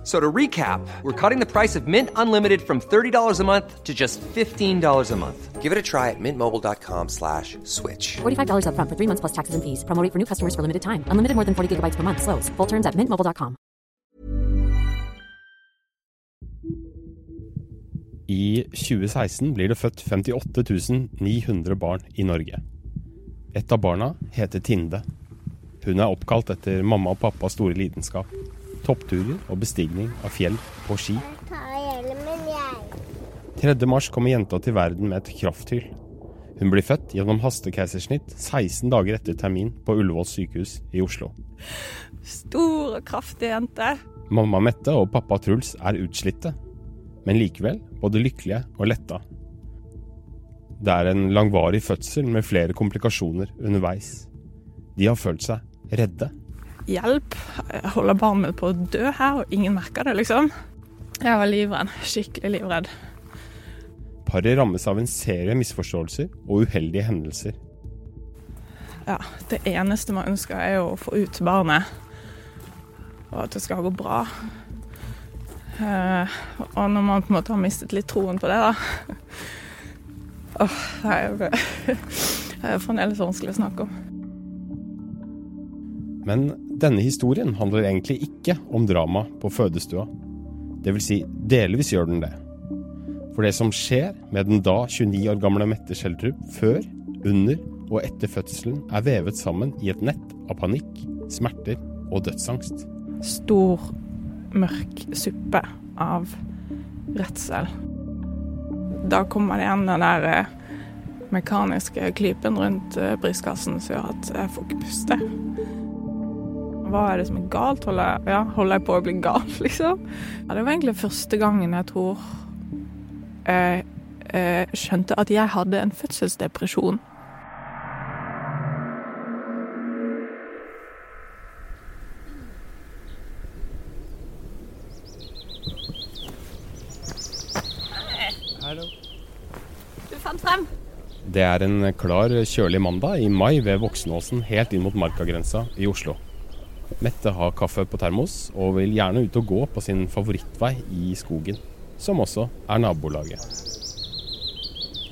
F- So to recap, we're cutting the price of Mint Unlimited from $30 a month to just $15 a month. Give it a try at mintmobile.com slash switch. $45 upfront for three months plus taxes and fees. Promo rate for new customers for limited time. Unlimited more than 40 gigabytes per month. Slows. Full terms at mintmobile.com. I 2016 blir det født 58 900 barn i Norge. Et av barna heter Tinde. Hun er oppkalt etter mamma og pappas store lidenskap. Toppturer og bestigning av fjell på ski. jeg. 3. mars kommer jenta til verden med et krafthyl. Hun blir født gjennom hastekeisersnitt 16 dager etter termin på Ullevål sykehus i Oslo. Stor og kraftig jente. Mamma Mette og pappa Truls er utslitte, men likevel både lykkelige og letta. Det er en langvarig fødsel med flere komplikasjoner underveis. De har følt seg redde. Hjelp. Jeg holder barnet mitt på å dø her, og ingen merker det, liksom. Jeg var livredd. Skikkelig livredd. Paret rammes av en serie misforståelser og uheldige hendelser. Ja, det eneste man ønsker, er å få ut barnet. Og at det skal gå bra. Eh, og når man på en måte har mistet litt troen på det, da Åh, det jo det er fremdeles vanskelig å snakke om. Men denne historien handler egentlig ikke om drama på fødestua. Det vil si, delvis gjør den det. For det som skjer med den da 29 år gamle Mette Schjelderup før, under og etter fødselen, er vevet sammen i et nett av panikk, smerter og dødsangst. Stor, mørk suppe av redsel. Da kommer det igjen den der eh, mekaniske klypen rundt eh, brystkassen som gjør at jeg får ikke puste. Hva er det som er galt? Holder jeg, ja, holder jeg på å bli gal, liksom? Ja, det var egentlig første gangen jeg tror jeg jeg skjønte at jeg hadde en fødselsdepresjon. Du fant frem. Det er en klar, kjølig mandag i mai ved Voksenåsen, helt inn mot markagrensa i Oslo. Mette har kaffe på termos, og vil gjerne ut og gå på sin favorittvei i skogen, som også er nabolaget.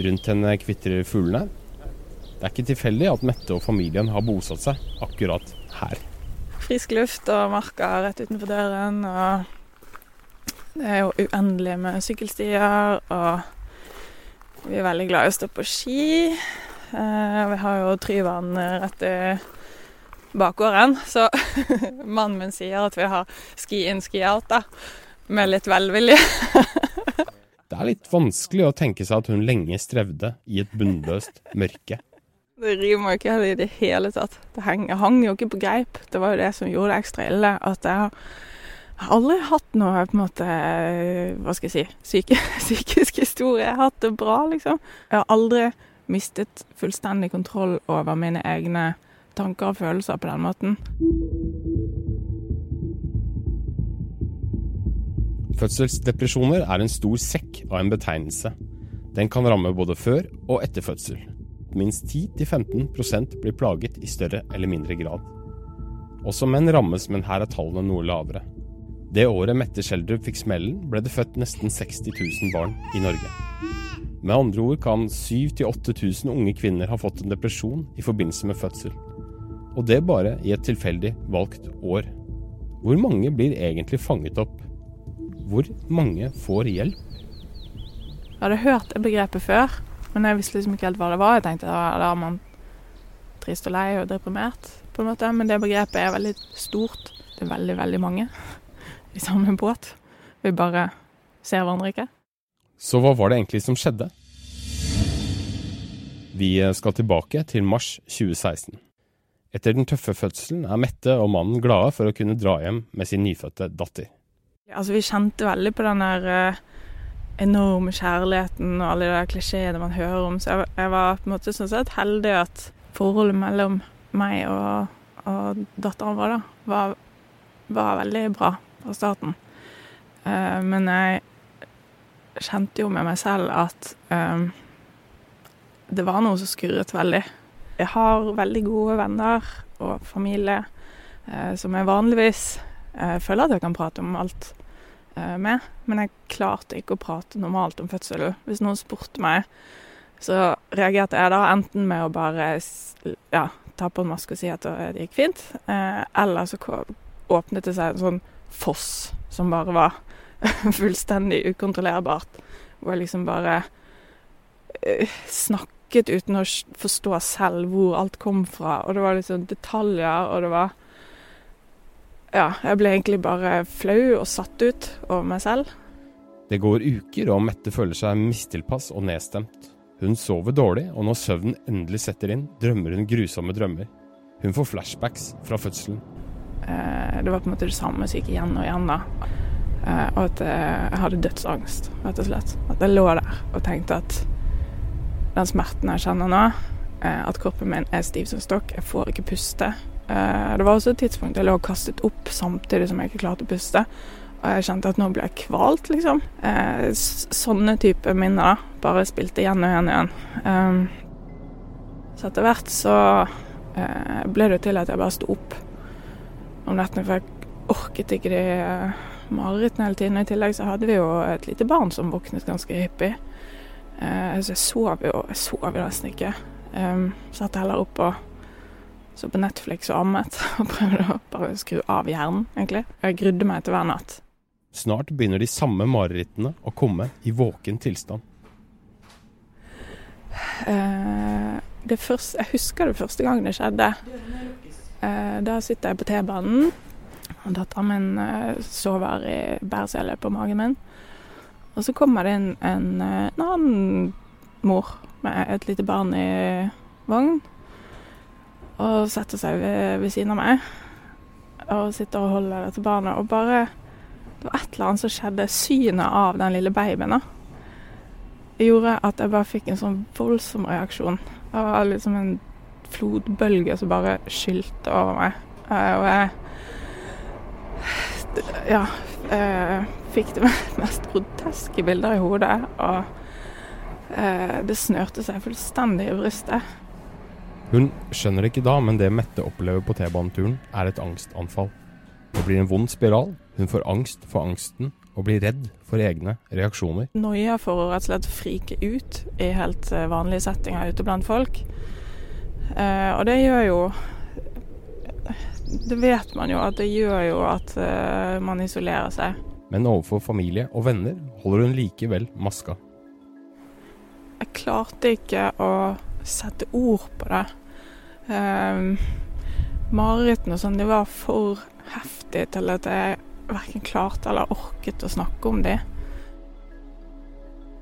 Rundt henne kvitrer fuglene. Det er ikke tilfeldig at Mette og familien har bosatt seg akkurat her. Frisk luft og marka rett utenfor døren. Og det er jo uendelig med sykkelstier. Og vi er veldig glad i å stå på ski. Eh, vi har jo Tryvann rett i bakgården, så mannen min sier at vi har ski in, ski out, da. Med litt velvilje. Det er litt vanskelig å tenke seg at hun lenge strevde i et bunnløst mørke. Det rimer jo ikke i det hele tatt. Det hang, hang jo ikke på greip. Det var jo det som gjorde det ekstra ille. At jeg har aldri hatt noe på en måte, hva skal jeg si, syke, psykisk historie. Jeg har hatt det bra, liksom. Jeg har aldri mistet fullstendig kontroll over mine egne tanker og følelser på den måten. Fødselsdepresjoner er en stor sekk av en betegnelse. Den kan ramme både før og etter fødsel. Minst 10-15% blir plaget i større eller mindre grad. Også menn rammes, men her er tallene noe lavere. Det året Mette Schjelderup fikk smellen, ble det født nesten 60 000 barn i Norge. Med andre ord kan 7000-8000 unge kvinner ha fått en depresjon i forbindelse med fødsel. Og det bare i et tilfeldig valgt år. Hvor mange blir egentlig fanget opp? Hvor mange får hjelp? Jeg hadde hørt begrepet før, men jeg visste liksom ikke helt hva det var. Jeg tenkte da er man trist og lei og deprimert, på en måte. Men det begrepet er veldig stort. Det er veldig, veldig mange i samme båt. Vi bare ser hverandre ikke. Så hva var det egentlig som skjedde? Vi skal tilbake til mars 2016. Etter den tøffe fødselen er Mette og mannen glade for å kunne dra hjem med sin nyfødte datter. Altså, vi kjente veldig på den der eh, enorme kjærligheten og alle de klisjeene man hører om. Så jeg var på en måte sånn sett heldig at forholdet mellom meg og, og datteren vår da, var var veldig bra fra starten. Eh, men jeg kjente jo med meg selv at eh, det var noe som skurret veldig. Jeg har veldig gode venner og familie eh, som jeg vanligvis eh, føler at jeg kan prate om alt eh, med, men jeg klarte ikke å prate normalt om fødselen. Hvis noen spurte meg, så reagerte jeg da enten med å bare ja, ta på en maske og si at det gikk fint, eh, eller så åpnet det seg en sånn foss som bare var fullstendig ukontrollerbart. Hvor jeg liksom bare uh, snakket uten å forstå selv hvor alt kom fra. Og det var liksom detaljer, og det var Ja, jeg ble egentlig bare flau og satt ut over meg selv. Det går uker, og Mette føler seg mistilpass og nedstemt. Hun sover dårlig, og når søvnen endelig setter inn, drømmer hun grusomme drømmer. Hun får flashbacks fra fødselen. Eh, det var på en måte det samme som gikk igjen og igjen. da. Eh, og at eh, jeg hadde dødsangst, rett og slett. At jeg lå der og tenkte at den smerten jeg kjenner nå, at kroppen min er stiv som stokk, jeg får ikke puste. Det var også et tidspunkt jeg lå kastet opp samtidig som jeg ikke klarte å puste. Og jeg kjente at nå ble jeg kvalt, liksom. Sånne type minner da, bare spilte igjen og igjen og igjen. Så etter hvert så ble det til at jeg bare sto opp om nettene, for jeg orket ikke de marerittene hele tiden. I tillegg så hadde vi jo et lite barn som våknet ganske hyppig. Uh, så jeg sov jo jeg sov jo nesten ikke. Um, satt heller opp og så på Netflix og ammet og prøvde å bare skru av hjernen, egentlig. Jeg grudde meg til hver natt. Snart begynner de samme marerittene å komme i våken tilstand. Uh, det første, jeg husker det første gang det skjedde. Uh, da sitter jeg på T-banen, og datteren min uh, sover i bæresele på magen min. Og så kommer det inn en, eh, en annen mor med et lite barn i vogn. Og setter seg ved, ved siden av meg og sitter og holder dette barnet. Og bare Det var et eller annet som skjedde. Synet av den lille babyen da, gjorde at jeg bare fikk en sånn voldsom reaksjon. Det var liksom en flodbølge som bare skylte over meg. Uh, og jeg ja, uh, fikk det mest groteske bilder i hodet. Og eh, det snørte seg fullstendig i brystet. Hun skjønner det ikke da, men det Mette opplever på T-baneturen, er et angstanfall. Det blir en vond spiral. Hun får angst for angsten og blir redd for egne reaksjoner. Noia for å rett og slett frike ut i helt vanlige settinger ute blant folk. Eh, og det gjør jo Det vet man jo at det gjør jo at eh, man isolerer seg. Men overfor familie og venner holder hun likevel maska. Jeg klarte ikke å sette ord på det. Um, Marerittene og sånn, de var for heftige til at jeg verken klarte eller orket å snakke om de.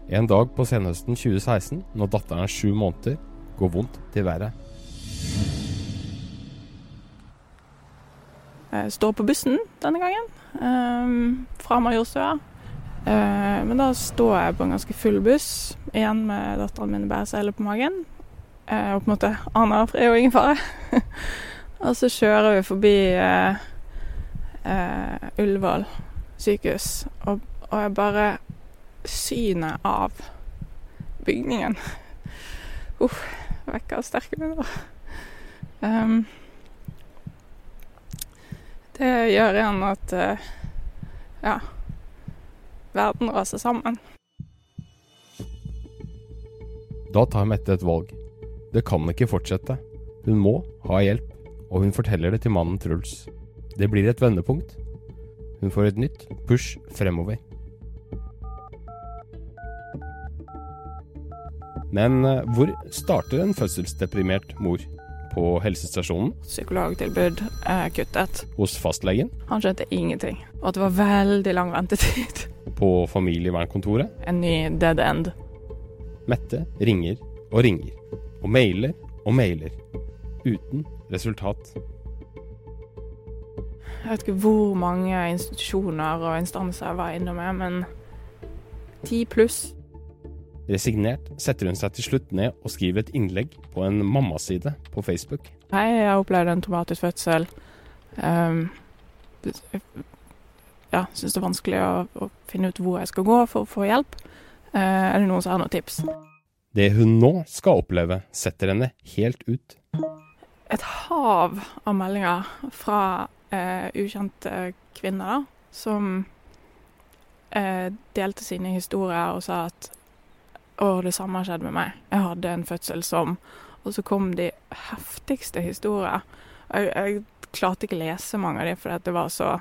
En dag på senhøsten 2016, når datteren er sju måneder, går vondt til været. Står på bussen denne gangen, um, fra Majorstua. Uh, men da står jeg på en ganske full buss, igjen med datteren min i bæresele på magen. Uh, og på en måte aner fred og ingen fare. og så kjører vi forbi uh, Ullevål sykehus, og, og jeg bare Synet av bygningen Uff, uh, vekker sterke minner. Um, det gjør igjen at uh, ja, verden raser sammen. Da tar Mette et valg. Det kan ikke fortsette. Hun må ha hjelp, og hun forteller det til mannen Truls. Det blir et vendepunkt. Hun får et nytt push fremover. Men uh, hvor starter en fødselsdeprimert mor? På helsestasjonen. Psykologtilbud er kuttet. Hos fastlegen. Han skjønte ingenting. Og at det var veldig lang ventetid. På familievernkontoret. En ny dead end. Mette ringer og ringer. Og mailer og mailer. Uten resultat. Jeg vet ikke hvor mange institusjoner og instanser jeg var innom men ti pluss. Resignert setter hun seg til slutt ned og skriver et innlegg på en mammaside på Facebook. Hei, jeg har opplevd en traumatisk fødsel. Um, ja, syns det er vanskelig å, å, finne ut hvor jeg skal gå for å få hjelp. Uh, er det noen som har noen tips? Det hun nå skal oppleve, setter henne helt ut. Et hav av meldinger fra uh, ukjente kvinner som uh, delte sine historier og sa at å, det samme skjedde med meg. Jeg hadde en fødsel som Og så kom de heftigste historier. Jeg, jeg klarte ikke lese mange av dem fordi det var så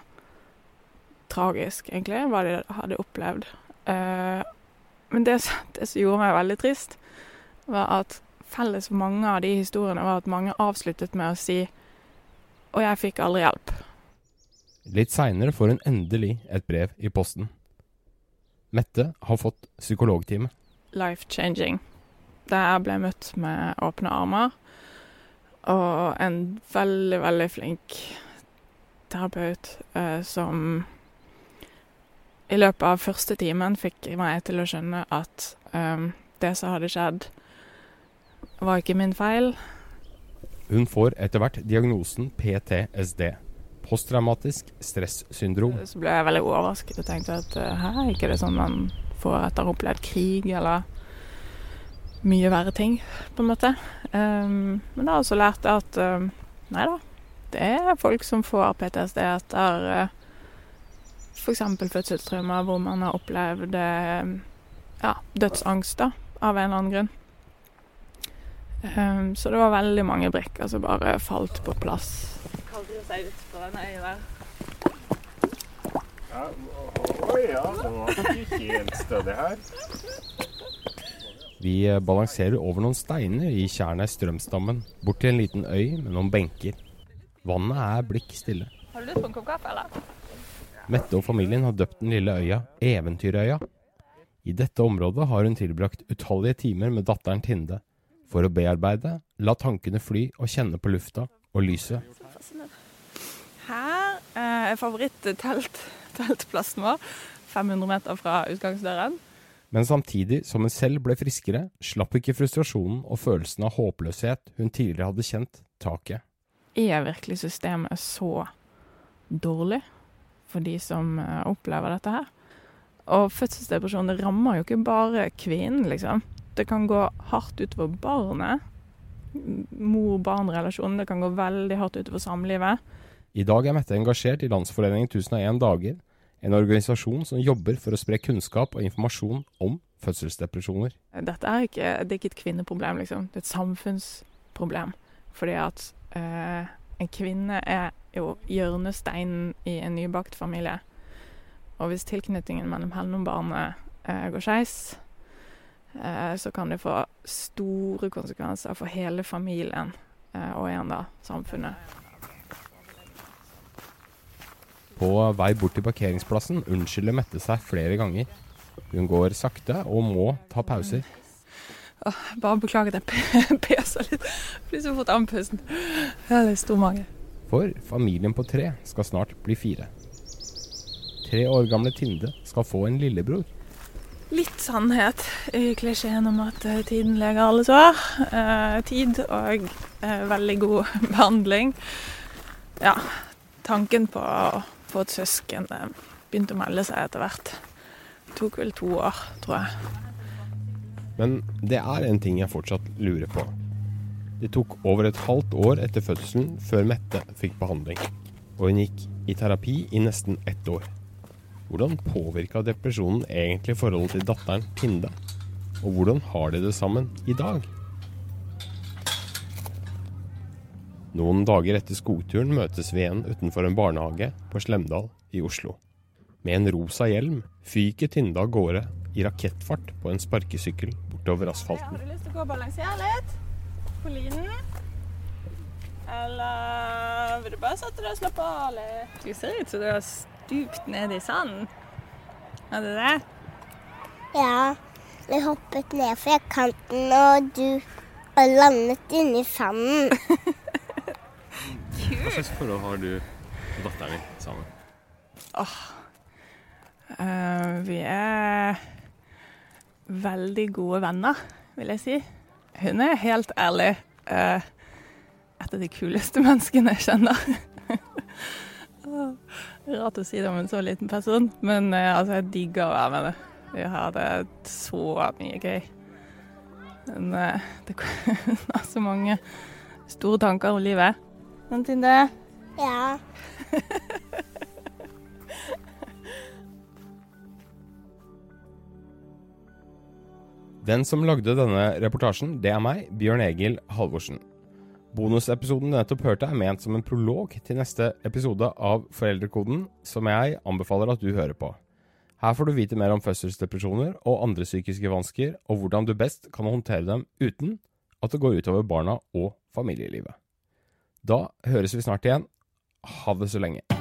tragisk, egentlig, hva de hadde opplevd. Uh, men det, det, som gjorde meg veldig trist, var at felles for mange av de historiene var at mange avsluttet med å si Og jeg fikk aldri hjelp. Litt seinere får hun endelig et brev i posten. Mette har fått psykologtime. Life changing. Der jeg ble møtt med åpne armer. Og en veldig, veldig flink terapeut eh, som i løpet av første timen fikk meg til å skjønne at eh, det som hadde skjedd, var ikke min feil. Hun får etter hvert diagnosen PTSD. Posttraumatisk stressyndrom. Så ble jeg veldig overrasket og tenkte at uh, her er ikke det sånn man får at de har opplevd krig eller mye verre ting, på en måte. Um, men da har jeg også lært at um, nei da, det er folk som får PTSD etter uh, f.eks. fødselstraumer hvor man har opplevd uh, ja, dødsangst da, av en eller annen grunn. Um, så det var veldig mange brikker som bare falt på plass. Kaller seg ut på denne øya der. Ja, oi, ja, det var ikke helt stødig her. Vi eh, balanserer over noen steiner i tjernet i strømstammen, bort til en liten øy med noen benker. Vannet er blikk stille. Har du lyst på en kopp kaffe, eller? Mette og familien har døpt den lille øya Eventyrøya. I dette området har hun tilbrakt utallige timer med datteren Tinde for å bearbeide, la tankene fly og kjenne på lufta og lyset. Her er favoritt-teltplassen vår, 500 meter fra utgangsdøren. Men samtidig som hun selv ble friskere, slapp ikke frustrasjonen og følelsen av håpløshet hun tidligere hadde kjent, taket. Er virkelig systemet så dårlig? for de som eh, opplever dette her. Og fødselsdepresjon det rammer jo ikke bare kvinnen, liksom. Det kan gå hardt utover barnet. Mor-barn-relasjonen. Det kan gå veldig hardt utover samlivet. I dag er Mette engasjert i Landsforeningen 1001 dager, en organisasjon som jobber for å spre kunnskap og informasjon om fødselsdepresjoner. Dette er ikke, det er ikke et kvinneproblem, liksom. Det er et samfunnsproblem. Fordi at eh, en kvinne er jo hjørnesteinen i en nybakt familie. Og hvis tilknytningen mellom henne og barnet eh, går skeis, eh, så kan det få store konsekvenser for hele familien, eh, og igjen da samfunnet. På vei bort til parkeringsplassen unnskylder Mette seg flere ganger. Hun går sakte og må ta pauser. Bare beklager at jeg peser litt. Blir så fort andpusten. Jeg har stor mage. For familien på tre skal snart bli fire. Tre år gamle Tinde skal få en lillebror. Litt sannhet i klisjeen om at eh, tiden leger alle sår. Eh, tid og eh, veldig god behandling. Ja, tanken på å få et søsken begynte å melde seg etter hvert. Det tok vel to år, tror jeg. Men det er en ting jeg fortsatt lurer på. Det tok over et halvt år etter fødselen før Mette fikk behandling, og hun gikk i terapi i nesten ett år. Hvordan påvirka depresjonen egentlig forholdet til datteren Tinde? Og hvordan har de det sammen i dag? Noen dager etter skogturen møtes vi igjen utenfor en barnehage på Slemdal i Oslo. Med en rosa hjelm fyker Tinde av gårde i rakettfart på en sparkesykkel bortover asfalten. Har du lyst til å gå og balansere litt? på linen? Eller vil du bare sette deg og slappe av litt? Du ser ut som du har stupt ned i sanden. Er det det? Ja. Jeg hoppet ned fra kanten, og du har landet inni sanden. Hva slags forhold har du og datteren din sammen? Åh. Uh, vi er veldig gode venner, vil jeg si. Hun er helt ærlig uh, et av de kuleste menneskene jeg kjenner. Rart å si det om en så liten person, men uh, altså, jeg digger å være med henne. Vi har det så mye gøy. Men uh, det er så mange store tanker om livet. Tinde? Ja. Den som lagde denne reportasjen, det er meg, Bjørn Egil Halvorsen. Bonusepisoden du nettopp hørte, er ment som en prolog til neste episode av Foreldrekoden, som jeg anbefaler at du hører på. Her får du vite mer om fødselsdepresjoner og andre psykiske vansker, og hvordan du best kan håndtere dem uten at det går utover barna og familielivet. Da høres vi snart igjen. Ha det så lenge.